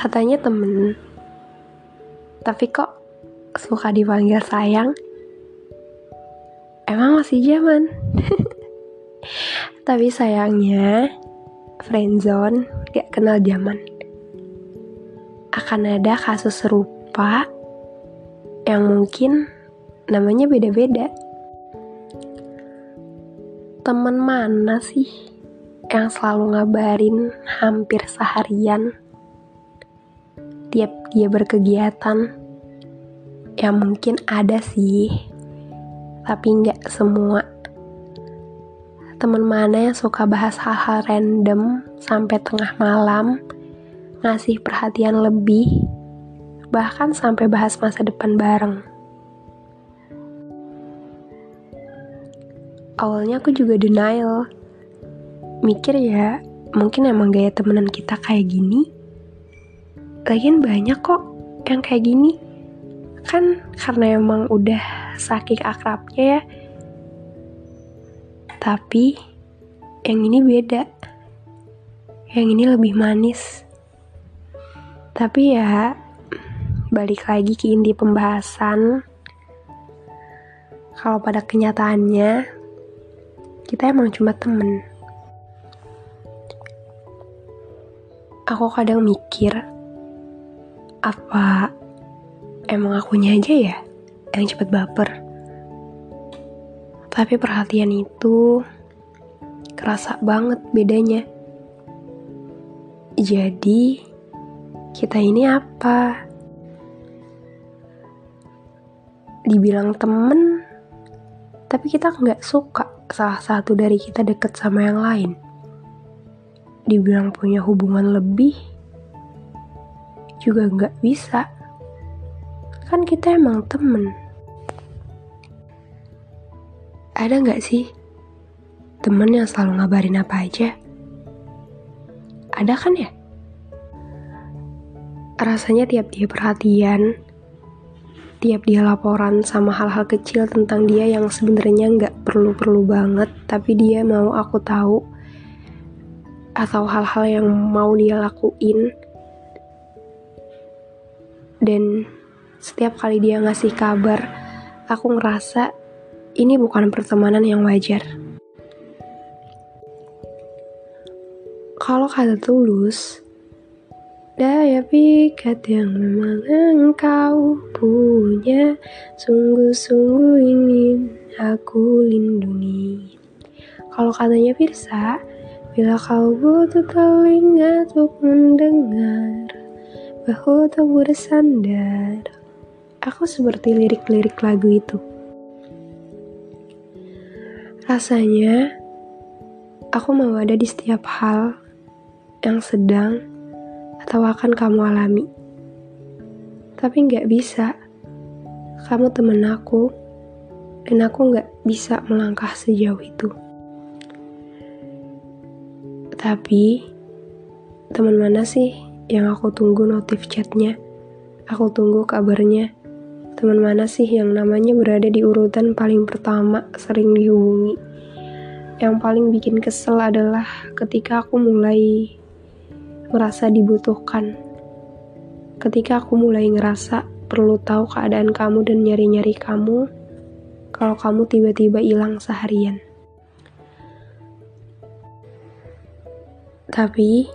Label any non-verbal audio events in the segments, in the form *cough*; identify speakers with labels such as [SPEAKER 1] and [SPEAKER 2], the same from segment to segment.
[SPEAKER 1] Katanya temen, tapi kok suka dipanggil sayang? Emang masih zaman? *laughs* tapi sayangnya, friendzone gak kenal zaman. Akan ada kasus serupa yang mungkin namanya beda-beda. Temen mana sih yang selalu ngabarin hampir seharian tiap dia berkegiatan. Ya mungkin ada sih tapi nggak semua. Teman mana yang suka bahas hal-hal random sampai tengah malam ngasih perhatian lebih bahkan sampai bahas masa depan bareng. Awalnya aku juga denial. Mikir ya mungkin emang gaya temenan kita kayak gini Lagian banyak kok yang kayak gini. Kan karena emang udah saking akrabnya ya. Tapi yang ini beda. Yang ini lebih manis. Tapi ya balik lagi ke inti pembahasan. Kalau pada kenyataannya kita emang cuma temen. Aku kadang mikir, apa emang akunya aja ya yang cepet baper? Tapi perhatian itu kerasa banget bedanya. Jadi, kita ini apa? Dibilang temen, tapi kita nggak suka salah satu dari kita deket sama yang lain. Dibilang punya hubungan lebih, juga nggak bisa. Kan kita emang temen. Ada nggak sih temen yang selalu ngabarin apa aja? Ada kan ya? Rasanya tiap dia perhatian, tiap dia laporan sama hal-hal kecil tentang dia yang sebenarnya nggak perlu-perlu banget, tapi dia mau aku tahu atau hal-hal yang mau dia lakuin dan setiap kali dia ngasih kabar, aku ngerasa ini bukan pertemanan yang wajar. Kalau kata tulus, daya pikat yang memang engkau punya Sungguh-sungguh ingin aku lindungi Kalau katanya Firsa Bila kau butuh telinga untuk mendengar Bahu tak bersandar. Aku seperti lirik-lirik lagu itu. Rasanya, aku mau ada di setiap hal yang sedang atau akan kamu alami. Tapi nggak bisa. Kamu temen aku, dan aku nggak bisa melangkah sejauh itu. Tapi, teman mana sih yang aku tunggu notif chatnya. Aku tunggu kabarnya. Teman mana sih yang namanya berada di urutan paling pertama sering dihubungi? Yang paling bikin kesel adalah ketika aku mulai merasa dibutuhkan. Ketika aku mulai ngerasa perlu tahu keadaan kamu dan nyari-nyari kamu, kalau kamu tiba-tiba hilang seharian. Tapi,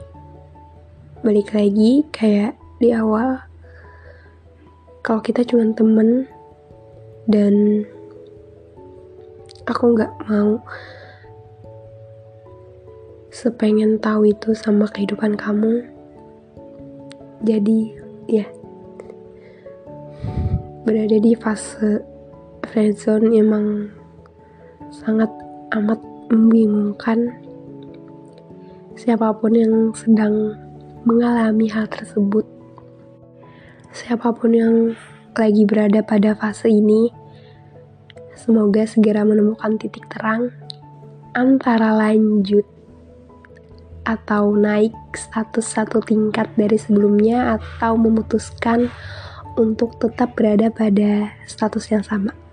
[SPEAKER 1] balik lagi kayak di awal kalau kita cuma temen dan aku nggak mau sepengen tahu itu sama kehidupan kamu jadi ya berada di fase friendzone emang sangat amat membingungkan siapa pun yang sedang mengalami hal tersebut. Siapa pun yang lagi berada pada fase ini, semoga segera menemukan titik terang antara lanjut atau naik status satu tingkat dari sebelumnya atau memutuskan untuk tetap berada pada status yang sama.